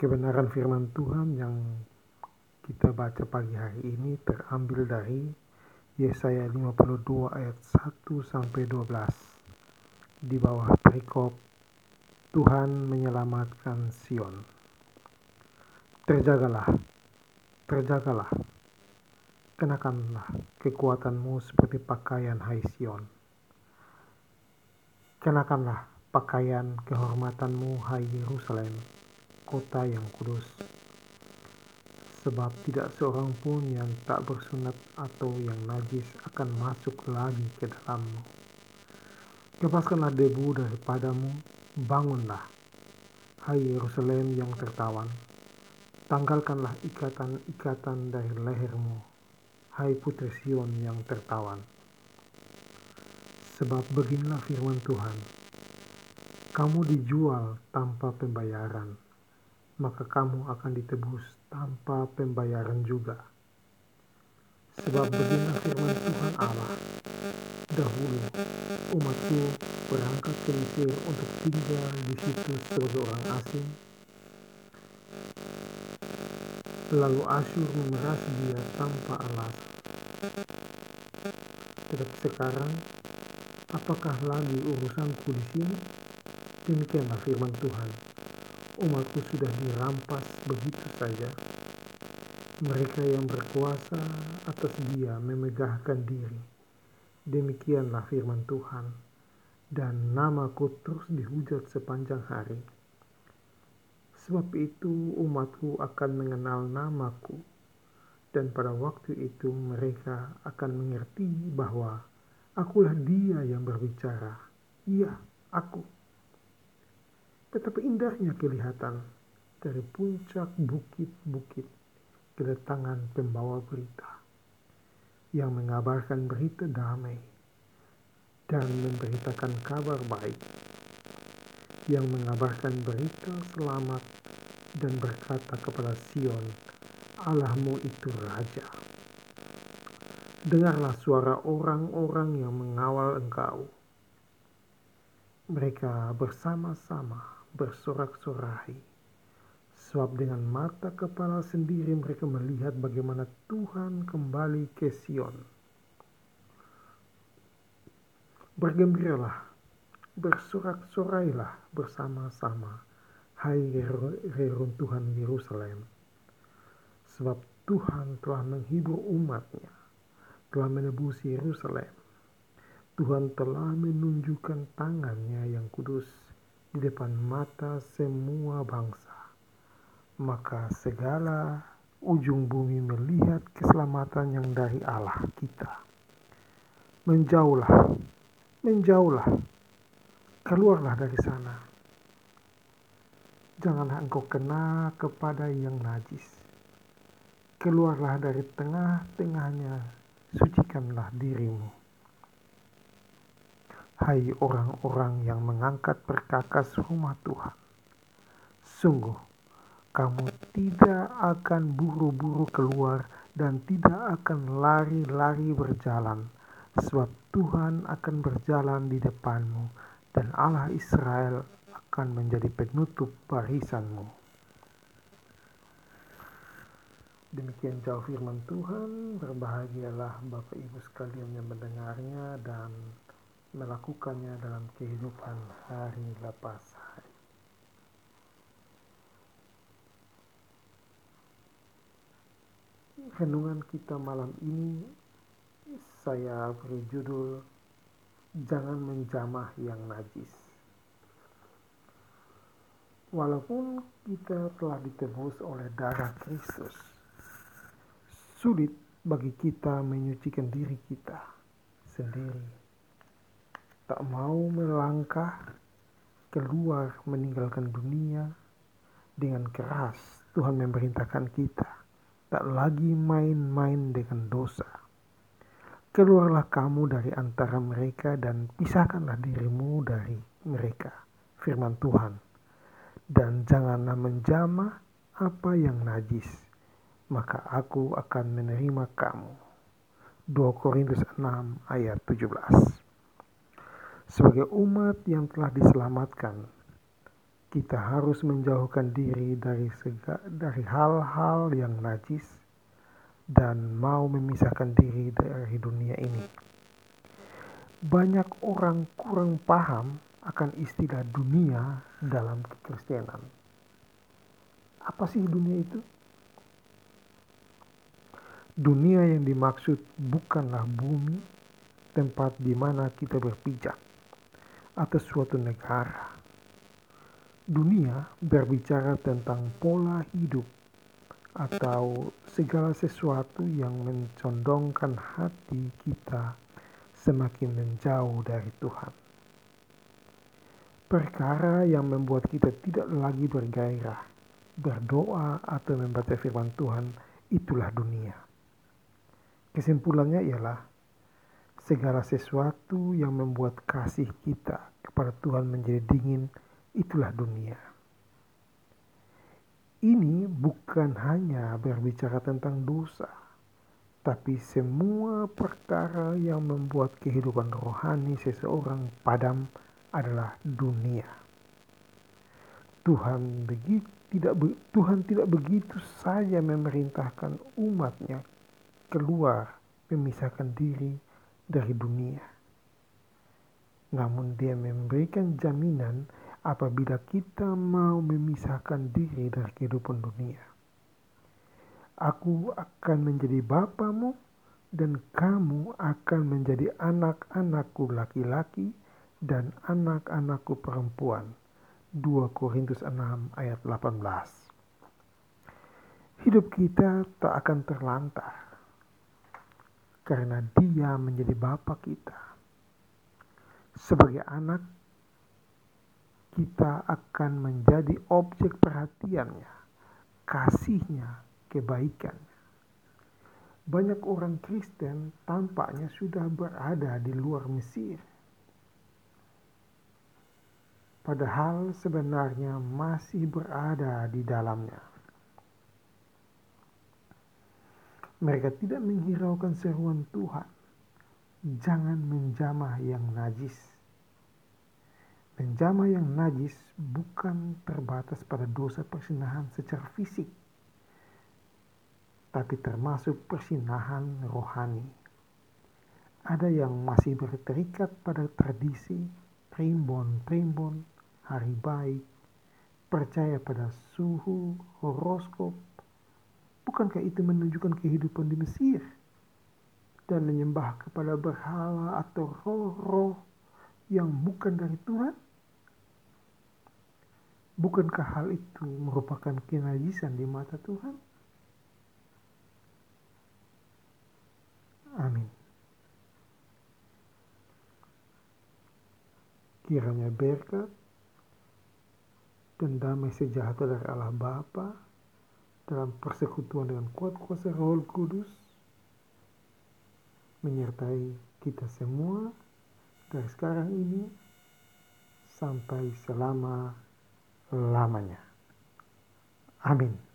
Kebenaran firman Tuhan yang kita baca pagi hari ini terambil dari Yesaya 52 ayat 1 sampai 12. Di bawah perikop Tuhan menyelamatkan Sion. Terjagalah, terjagalah, kenakanlah kekuatanmu seperti pakaian hai Sion. Kenakanlah pakaian kehormatanmu hai Yerusalem kota yang kudus. Sebab tidak seorang pun yang tak bersunat atau yang najis akan masuk lagi ke dalammu. Lepaskanlah debu daripadamu, bangunlah, hai Yerusalem yang tertawan. Tanggalkanlah ikatan-ikatan dari lehermu, hai putri Sion yang tertawan. Sebab beginilah firman Tuhan, kamu dijual tanpa pembayaran maka kamu akan ditebus tanpa pembayaran juga. Sebab beginilah firman Tuhan Allah, dahulu umatku berangkat ke Mesir untuk tinggal di situ sebagai orang asing. Lalu Asyur memeras dia tanpa alas. Tetapi sekarang, apakah lagi urusanku di sini? Demikianlah firman Tuhan umatku sudah dirampas begitu saja. Mereka yang berkuasa atas dia memegahkan diri. Demikianlah firman Tuhan. Dan namaku terus dihujat sepanjang hari. Sebab itu umatku akan mengenal namaku. Dan pada waktu itu mereka akan mengerti bahwa akulah dia yang berbicara. Iya, aku. Betapa indahnya kelihatan dari puncak bukit-bukit kedatangan pembawa berita yang mengabarkan berita damai dan memberitakan kabar baik yang mengabarkan berita selamat dan berkata kepada Sion, Allahmu itu Raja. Dengarlah suara orang-orang yang mengawal engkau. Mereka bersama-sama bersorak-sorai. Sebab dengan mata kepala sendiri mereka melihat bagaimana Tuhan kembali ke Sion. Bergembiralah, bersorak-sorailah bersama-sama, hai reruntuhan Yerusalem. Sebab Tuhan telah menghibur umatnya, telah menebus Yerusalem. Tuhan telah menunjukkan tangannya yang kudus di depan mata semua bangsa, maka segala ujung bumi melihat keselamatan yang dari Allah kita. Menjauhlah, menjauhlah, keluarlah dari sana. Janganlah engkau kena kepada yang najis. Keluarlah dari tengah-tengahnya, sucikanlah dirimu. Hai orang-orang yang mengangkat perkakas rumah Tuhan, sungguh kamu tidak akan buru-buru keluar dan tidak akan lari-lari berjalan, sebab Tuhan akan berjalan di depanmu, dan Allah Israel akan menjadi penutup barisanmu. Demikian jauh firman Tuhan, berbahagialah Bapak Ibu sekalian yang mendengarnya dan melakukannya dalam kehidupan hari lepas hari. Renungan kita malam ini saya beri judul Jangan Menjamah Yang Najis. Walaupun kita telah ditebus oleh darah Kristus, sulit bagi kita menyucikan diri kita sendiri tak mau melangkah keluar meninggalkan dunia. Dengan keras Tuhan memerintahkan kita tak lagi main-main dengan dosa. Keluarlah kamu dari antara mereka dan pisahkanlah dirimu dari mereka firman Tuhan. Dan janganlah menjamah apa yang najis maka aku akan menerima kamu. 2 Korintus 6 ayat 17 sebagai umat yang telah diselamatkan, kita harus menjauhkan diri dari dari hal-hal yang najis dan mau memisahkan diri dari dunia ini. Banyak orang kurang paham akan istilah dunia dalam kekristenan. Apa sih dunia itu? Dunia yang dimaksud bukanlah bumi, tempat di mana kita berpijak, atau suatu negara. Dunia berbicara tentang pola hidup atau segala sesuatu yang mencondongkan hati kita semakin menjauh dari Tuhan. Perkara yang membuat kita tidak lagi bergairah, berdoa atau membaca firman Tuhan, itulah dunia. Kesimpulannya ialah segala sesuatu yang membuat kasih kita kepada Tuhan menjadi dingin, itulah dunia. Ini bukan hanya berbicara tentang dosa, tapi semua perkara yang membuat kehidupan rohani seseorang padam adalah dunia. Tuhan begitu tidak Tuhan tidak begitu saja memerintahkan umatnya keluar memisahkan diri dari dunia. Namun dia memberikan jaminan apabila kita mau memisahkan diri dari kehidupan dunia. Aku akan menjadi bapamu dan kamu akan menjadi anak-anakku laki-laki dan anak-anakku perempuan. 2 Korintus 6 ayat 18 Hidup kita tak akan terlantar karena dia menjadi Bapa kita. Sebagai anak, kita akan menjadi objek perhatiannya, kasihnya, kebaikannya. Banyak orang Kristen tampaknya sudah berada di luar Mesir. Padahal sebenarnya masih berada di dalamnya. Mereka tidak menghiraukan seruan Tuhan. Jangan menjamah yang najis. Menjamah yang najis bukan terbatas pada dosa persinahan secara fisik, tapi termasuk persinahan rohani. Ada yang masih berterikat pada tradisi, primbon-primbon, hari baik, percaya pada suhu, horoskop, Bukankah itu menunjukkan kehidupan di Mesir? Dan menyembah kepada berhala atau roh-roh yang bukan dari Tuhan? Bukankah hal itu merupakan kenajisan di mata Tuhan? Amin. Kiranya berkat dan damai sejahtera dari Allah Bapa dalam persekutuan dengan kuat kuasa Roh Kudus menyertai kita semua dari sekarang ini sampai selama lamanya. Amin.